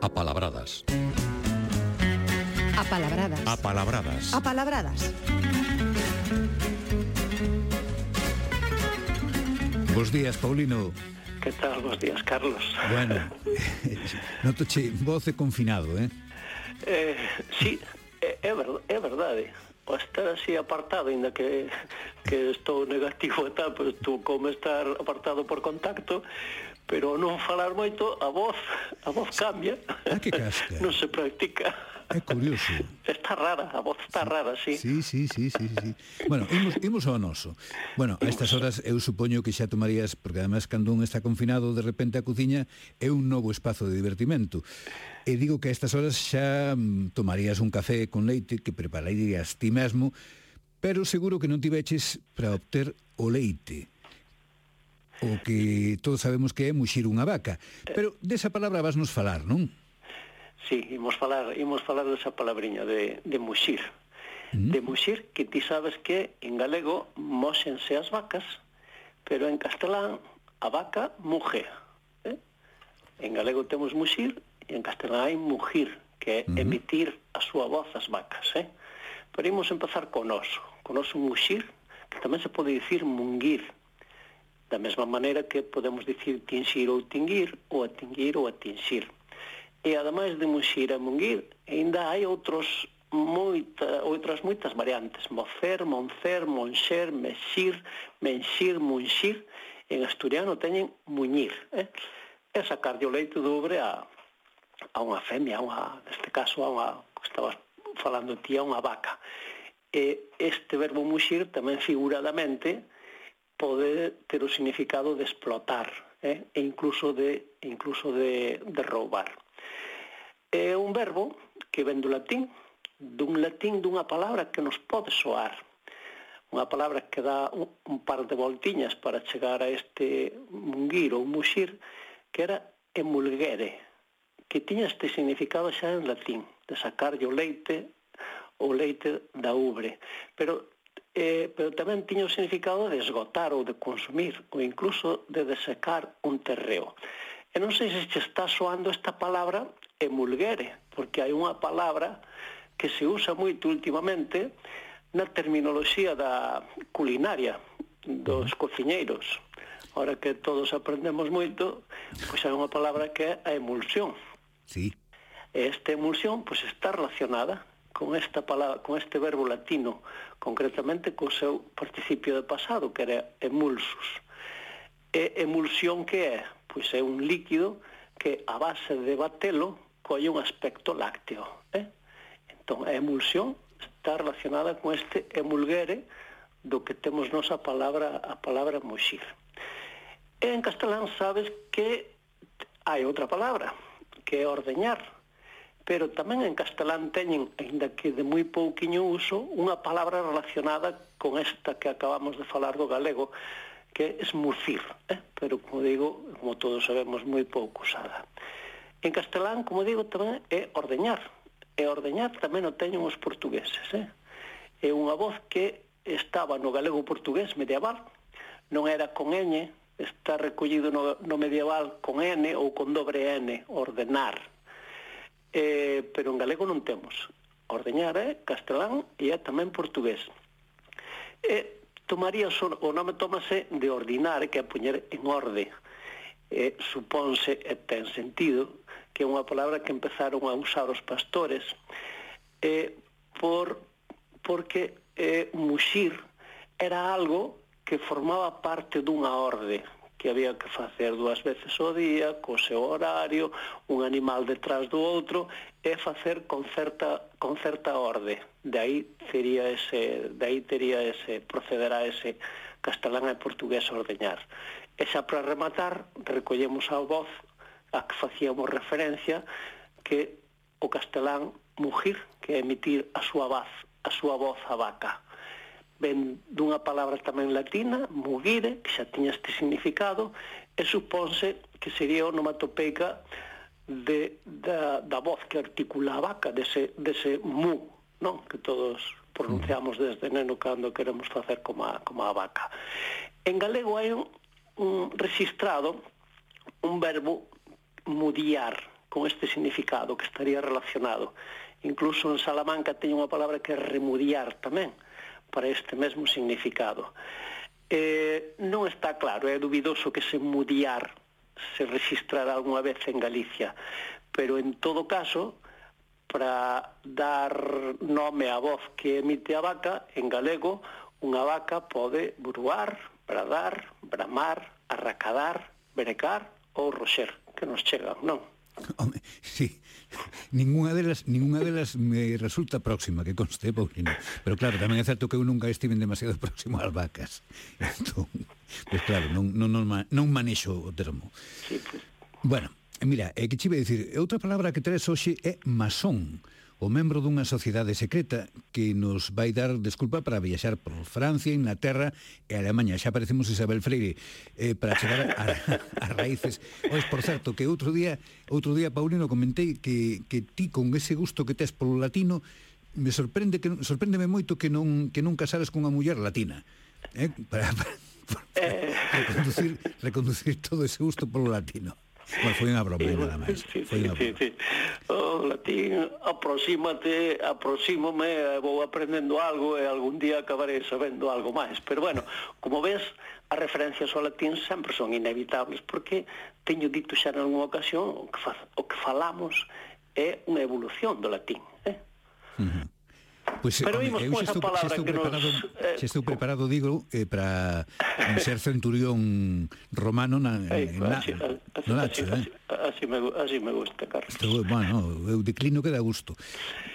Apalabradas. Apalabradas. Apalabradas. Apalabradas. Bos días, Paulino. Que tal? Bos días, Carlos. Bueno, noto che voce confinado, eh? Eh, sí, eh, é, é, verdade, é verdade. O estar así apartado, ainda que, que estou negativo e tal, pues, tú como estar apartado por contacto, pero non falar moito, a voz, a voz cambia. Ah, que casca? non se practica. É curioso. Está rara, a voz está sí. rara, sí. Sí, sí, sí, sí, sí. Bueno, imos, imos ao noso. Bueno, a estas horas eu supoño que xa tomarías, porque además cando un está confinado, de repente a cociña é un novo espazo de divertimento. E digo que a estas horas xa mm, tomarías un café con leite que prepararías ti mesmo, pero seguro que non tiveches para obter o leite o que todos sabemos que é muxir unha vaca. Pero desa palabra vas nos falar, non? Sí, imos falar, imos falar desa palabriña de, de muxir. Mm. De muxir que ti sabes que en galego moxense as vacas, pero en castelán a vaca muge. Eh? En galego temos muxir e en castelán hai mugir, que é mm. emitir a súa voz as vacas. Eh? Pero imos empezar con oso. Con oso muxir, que tamén se pode dicir munguir, Da mesma maneira que podemos dicir tinxir ou tinguir, ou atinguir ou atinxir. E ademais de muxir e munguir, ainda hai outros moita, outras moitas variantes, mocer, moncer, monxer, mexir, menxir, munxir, en asturiano teñen muñir, eh? E sacarlle o leite do obre a, a unha femia, a unha, neste caso a unha, estabas falando ti, a unha vaca. E este verbo muxir tamén figuradamente pode ter o significado de explotar eh? e incluso de, incluso de, de roubar. É un verbo que ven do latín, dun latín dunha palabra que nos pode soar, unha palabra que dá un, un par de voltiñas para chegar a este munguir ou muxir, que era emulgere, que tiña este significado xa en latín, de sacarlle o leite o leite da ubre. Pero eh, pero tamén tiña o significado de esgotar ou de consumir ou incluso de desecar un terreo. E non sei se che está soando esta palabra emulguere, porque hai unha palabra que se usa moito últimamente na terminoloxía da culinaria dos cociñeiros. Ora que todos aprendemos moito, pois hai unha palabra que é a emulsión. Sí. Esta emulsión pois está relacionada con esta palabra, con este verbo latino, concretamente co seu participio de pasado, que era emulsus. E emulsión que é? Pois é un líquido que a base de batelo colle un aspecto lácteo. Eh? Entón, a emulsión está relacionada con este emulguere do que temos nosa a palabra, a palabra moxir. E en castelán sabes que hai outra palabra, que é ordeñar, pero tamén en castelán teñen, aínda que de moi pouquiño uso, unha palabra relacionada con esta que acabamos de falar do galego, que é esmucir, eh? pero, como digo, como todos sabemos, moi pouco usada. En castelán, como digo, tamén é ordeñar. E ordeñar tamén o teñen os portugueses. Eh? É unha voz que estaba no galego portugués medieval, non era con ñ, está recollido no, no medieval con N ou con dobre N, ordenar, eh, pero en galego non temos. Ordeñar é castelán e é tamén portugués. E tomaría o nome tómase de ordinar, que é poñer en orde. E, supónse e ten sentido que é unha palabra que empezaron a usar os pastores e, por, porque e, muxir era algo que formaba parte dunha orde que había que facer dúas veces ao día, co seu horario, un animal detrás do outro, e facer con certa, con certa orde. De aí sería ese, de aí tería ese, procederá ese castelán e portugués a ordeñar. E xa para rematar, recollemos a voz a que facíamos referencia, que o castelán mugir, que é emitir a súa voz, a súa voz a vaca ven dunha palabra tamén latina, mugire, que xa tiña este significado, e suponse que sería onomatopeica de, da, da voz que articula a vaca, dese, dese mu, non? que todos pronunciamos mm. desde neno cando queremos facer como a, como a vaca. En galego hai un, un registrado un verbo mudiar con este significado que estaría relacionado. Incluso en Salamanca teño unha palabra que é remudiar tamén, uh para este mesmo significado. Eh, non está claro, eh, é dubidoso que se mudiar se registrará algunha vez en Galicia, pero en todo caso, para dar nome á voz que emite a vaca, en galego, unha vaca pode buruar, bradar, bramar, arracadar, berecar ou roxer, que nos chegan, non? Home, sí. Ninguna delas, ninguna delas me resulta próxima, que conste, Paulino. Pero claro, tamén é certo que eu nunca estive demasiado próximo ás vacas. Entón, pues claro, non, non, non, non manexo o termo. Bueno, mira, é que te iba a dicir, outra palabra que tres hoxe é masón. Masón o membro dunha sociedade secreta que nos vai dar desculpa para viaxar por Francia, Inglaterra e Alemanha. Xa parecemos Isabel Freire eh, para chegar a, a raíces. Ois, por certo, que outro día, outro día Paulino, comentei que, que ti con ese gusto que tes polo latino me sorprende que sorpréndeme moito que non que non con cunha muller latina. Eh, para, para, eh. para, para reconducir, reconducir todo ese gusto polo latino. Bueno, foi unha broma, nada máis. Sí, foi sí, sí, sí. O oh, latín, aproxímate, aproxímome, eh, vou aprendendo algo e algún día acabaré sabendo algo máis. Pero bueno, como ves, as referencias ao latín sempre son inevitables, porque teño dito xa en alguna ocasión o que, fa, o que falamos é unha evolución do latín. Eh? Uh -huh. Pois, pues, Pero home, eu xa estou, xa estou preparado, nos, xa estou preparado, digo, eh, para ser centurión romano na, Ei, na, así, así, no Nacho, así, eh? así, me, así me gusta, Carlos. Estou, bueno, eu declino que dá gusto.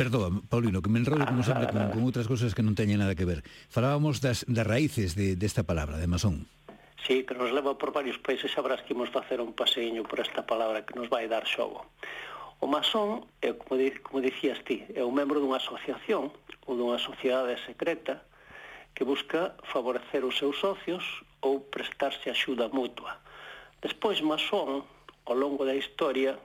Perdón, Paulino, que me enrollo como sempre con, con outras cousas que non teñen nada que ver. Falábamos das, das raíces de, desta palabra, de masón. Sí, que nos leva por varios países, sabrás que imos facer un paseiño por esta palabra que nos vai dar xogo. O masón, é, como, de, como dicías ti, é un membro dunha asociación ou dunha sociedade secreta que busca favorecer os seus socios ou prestarse axuda mutua. Despois, masón, ao longo da historia,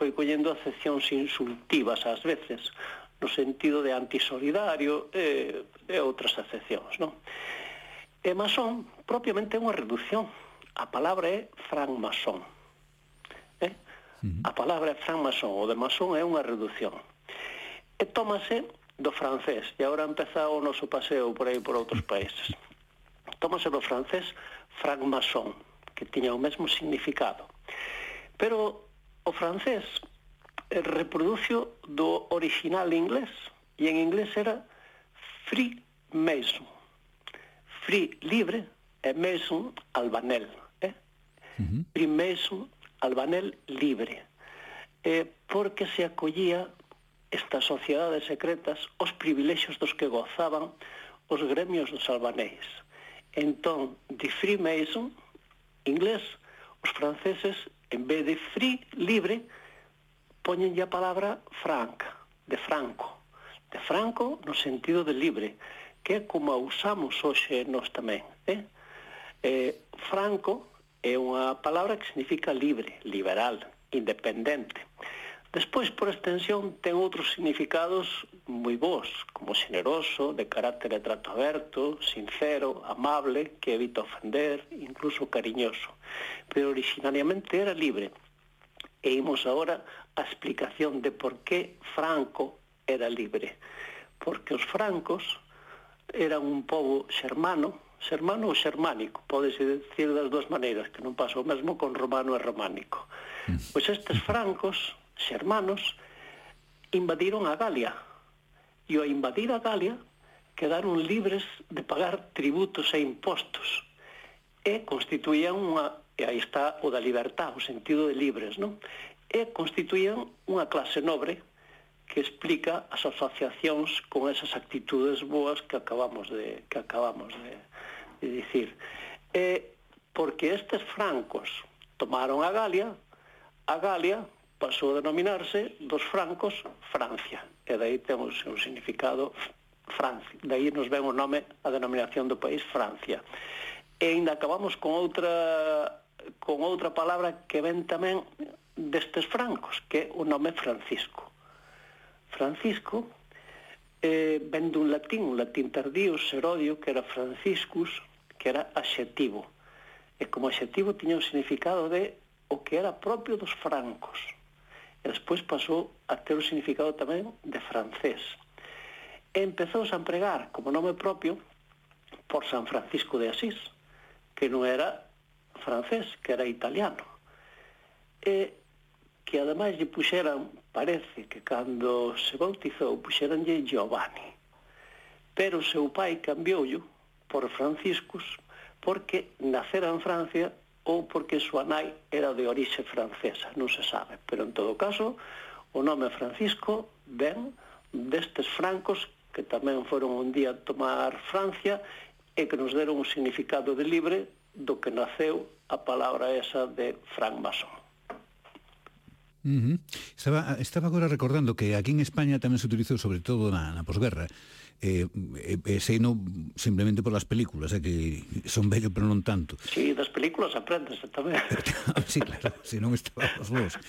foi collendo acepcións insultivas ás veces, no sentido de antisolidario e, e outras acepcións, non? E masón, propiamente, é unha reducción. A palabra é francmasón -huh. A palabra francmasón ou de masón é unha reducción. E tómase do francés, e agora empeza o noso paseo por aí por outros países. Tómase do francés francmasón, que tiña o mesmo significado. Pero o francés eh, reproducio do original inglés, e en inglés era free mason. Free libre e mason albanel. Eh? Uh -huh. Free mason albanel libre, eh, porque se acollía estas sociedades secretas os privilexios dos que gozaban os gremios dos albanéis. Entón, de Freemason, inglés, os franceses, en vez de free, libre, poñen a palabra franca, de franco. De franco no sentido de libre, que é como a usamos hoxe nos tamén. Eh? Eh, franco é unha palabra que significa libre, liberal, independente. Despois, por extensión, ten outros significados moi bons, como xeneroso, de carácter de trato aberto, sincero, amable, que evita ofender, incluso cariñoso. Pero originariamente era libre. E imos agora a explicación de por que Franco era libre. Porque os francos eran un pobo xermano, xermano ou xermánico, podese decir das dúas maneiras, que non pasa o mesmo con romano e románico. Mm. Pois estes francos, xermanos, invadiron a Galia, e ao invadir a Galia quedaron libres de pagar tributos e impostos, e constituían unha, e aí está o da libertad, o sentido de libres, non? E constituían unha clase nobre que explica as asociacións con esas actitudes boas que acabamos de que acabamos de É dicir, eh, porque estes francos tomaron a Galia, a Galia pasou a denominarse dos francos Francia, e daí temos o seu significado Francia, Daí nos ven o nome a denominación do país Francia. E ainda acabamos con outra con outra palabra que ven tamén destes francos, que é o nome Francisco. Francisco eh, ven dun latín, un latín tardío, serodio, que era Franciscus, que era adxetivo. E como adxetivo tiña o significado de o que era propio dos francos. E despois pasou a ter o significado tamén de francés. E empezou a empregar como nome propio por San Francisco de Asís, que non era francés, que era italiano. E que ademais lle puxeran, parece que cando se bautizou, puxeranlle Giovanni. Pero o seu pai cambioullo por Franciscus porque nacera en Francia ou porque súa nai era de orixe francesa, non se sabe. Pero en todo caso, o nome Francisco ven destes francos que tamén foron un día a tomar Francia e que nos deron un significado de libre do que naceu a palabra esa de Frank Mason. Uh -huh. estaba, estaba agora recordando que aquí en España tamén se utilizou sobre todo na, na posguerra eh, eh, eh sei no simplemente por las películas, eh, que son bello pero non tanto. Sí, das películas aprendes eh, tamén. sí, claro, se non estábamos vos.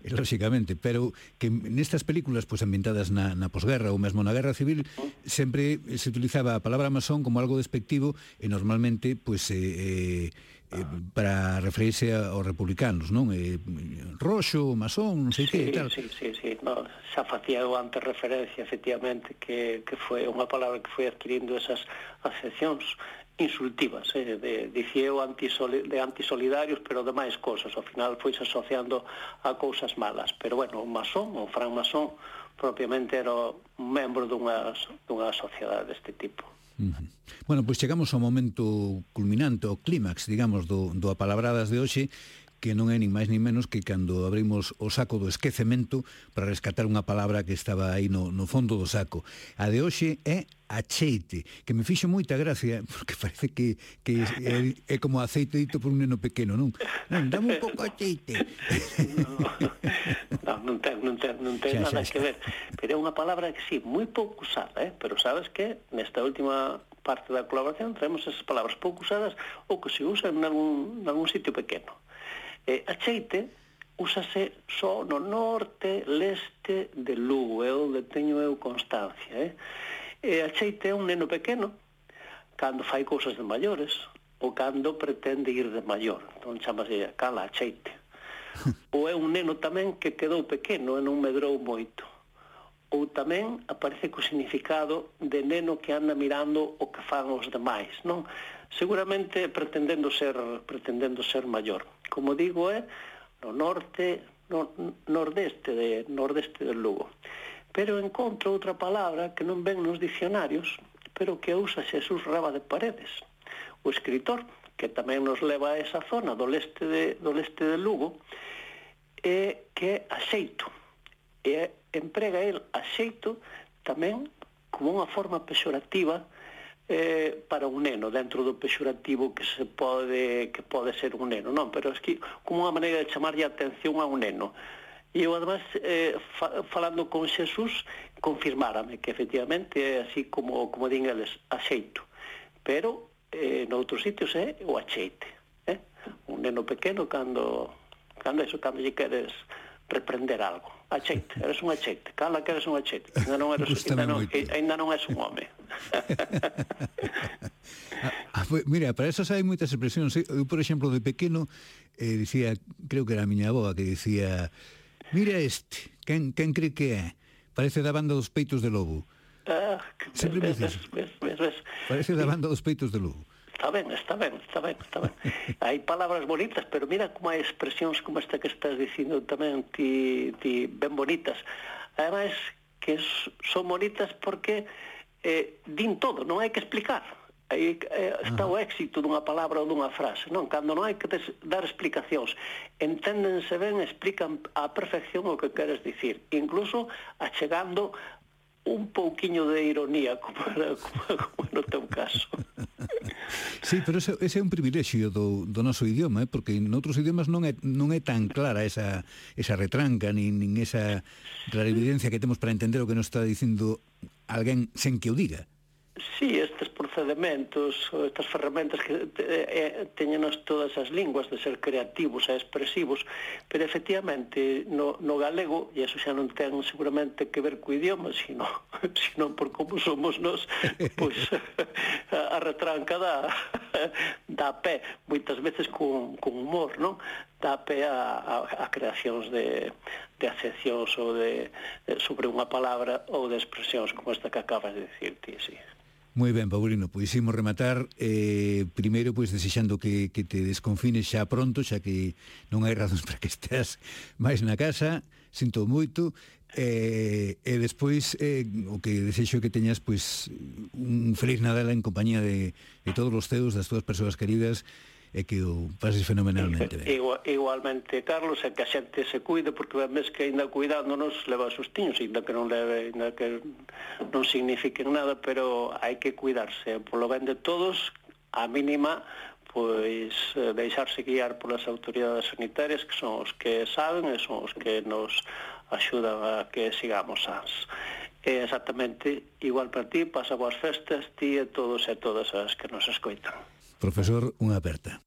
Eh, lógicamente, pero que nestas películas pues, ambientadas na, na posguerra ou mesmo na guerra civil sempre se utilizaba a palabra masón como algo despectivo e normalmente pues, eh, eh eh, para referirse aos republicanos, non? Eh, roxo, masón, non sei sí, que, tal. Sí, sí, sí, no, xa facía eu antes referencia, efectivamente, que, que foi unha palabra que foi adquirindo esas acepcións insultivas, eh, de, dicía eu antisoli, de antisolidarios, pero de máis cosas, ao final foi asociando a cousas malas, pero bueno, o masón, o fran masón, propiamente era un membro dunha, dunha sociedade deste tipo. Uh -huh. Bueno, pois chegamos ao momento culminante, ao clímax, digamos, do, do Apalabradas de hoxe que non é nin máis nin menos que cando abrimos o saco do esquecemento para rescatar unha palabra que estaba aí no, no fondo do saco. A de hoxe é acheite, que me fixo moita gracia, porque parece que, que é, é como aceite dito por un neno pequeno, non? Non, dame un pouco acheite. No, non, non ten, non ten, non ten xa, nada xa, xa. que ver. Pero é unha palabra que sí, moi pouco usada, eh? pero sabes que nesta última parte da colaboración traemos esas palabras pouco usadas ou que se usan en algún, en algún sitio pequeno. Eh, aceite úsase só no norte, leste de Lugo, é onde teño eu constancia. Eh? E aceite é un neno pequeno, cando fai cousas de maiores, ou cando pretende ir de maior. Entón chamase a cala aceite. Ou é un neno tamén que quedou pequeno e non medrou moito. Ou tamén aparece co significado de neno que anda mirando o que fan os demais, non? Seguramente pretendendo ser pretendendo ser maior como digo, é no norte, no, nordeste, de, nordeste del Lugo. Pero encontro outra palabra que non ven nos dicionarios, pero que usa Xesús Raba de Paredes, o escritor, que tamén nos leva a esa zona do leste de, do leste de Lugo, é que é axeito. E emprega el axeito tamén como unha forma pexorativa eh, para un neno dentro do pexorativo que se pode que pode ser un neno, non, pero es que como unha maneira de chamarlle a atención a un neno. E eu, además, eh, fa, falando con Xesús, confirmárame que efectivamente é así como, como din eles, axeito. Pero eh, noutros sitios é o axeite. Eh? Un neno pequeno cando, cando eso, cando lle queres reprender algo acheite, eres un acheite, cala que eres un acheite, ainda non eres, ainda non, ainda non és un home. Ah, ah, mira, para eso hai moitas expresións. Eu, por exemplo, de pequeno, eh, dicía, creo que era a miña aboa que dicía, mira este, quen, quen cree que é? Parece da banda dos peitos de lobo. Ah, Sempre me dices, ves, ves, ves. parece da banda dos peitos de lobo está ben, está ben, está ben, está ben. Hai palabras bonitas, pero mira como hai expresións como esta que estás dicindo tamén ti, ti ben bonitas. Ademais, que son bonitas porque eh, din todo, non hai que explicar. Aí eh, está o éxito dunha palabra ou dunha frase, non? Cando non hai que des, dar explicacións, enténdense ben, explican a perfección o que queres dicir, incluso achegando un pouquiño de ironía como, era, como, como no teu caso. Sí, pero ese, ese é un privilexio do, do noso idioma, eh? porque en outros idiomas non é, non é tan clara esa, esa retranca, nin, nin esa clarividencia que temos para entender o que nos está dicindo alguén sen que o diga. Sí, estes, por procedementos, eh, estas ferramentas que eh, eh teñenos todas as linguas de ser creativos e expresivos, pero efectivamente no, no galego, e eso xa non ten seguramente que ver co idioma, sino, sino por como somos nós, pois a, a retranca da, da pé, moitas veces con, con humor, non? Da pé a, a, a creacións de, de acepcións ou de, de sobre unha palabra ou de expresións como esta que acabas de dicir ti, sí. Moi ben, Paulino, pois imos rematar eh, primeiro pois desexando que, que te desconfines xa pronto, xa que non hai razóns para que esteas máis na casa, sinto moito, eh, e despois eh, o que desexo que teñas pois un feliz Nadal en compañía de, de todos os teus, das túas persoas queridas, e que o pases fenomenalmente ben. Igual, igualmente, Carlos, é que a xente se cuide, porque mes que ainda cuidándonos leva sustiños, ainda que non leve, ainda que non signifiquen nada, pero hai que cuidarse, polo ben de todos, a mínima pois eh, deixarse guiar polas autoridades sanitarias que son os que saben e son os que nos axudan a que sigamos sans. É exactamente igual para ti, pasa boas festas, ti e todos e todas as que nos escoitan. Profesor, unha aperta.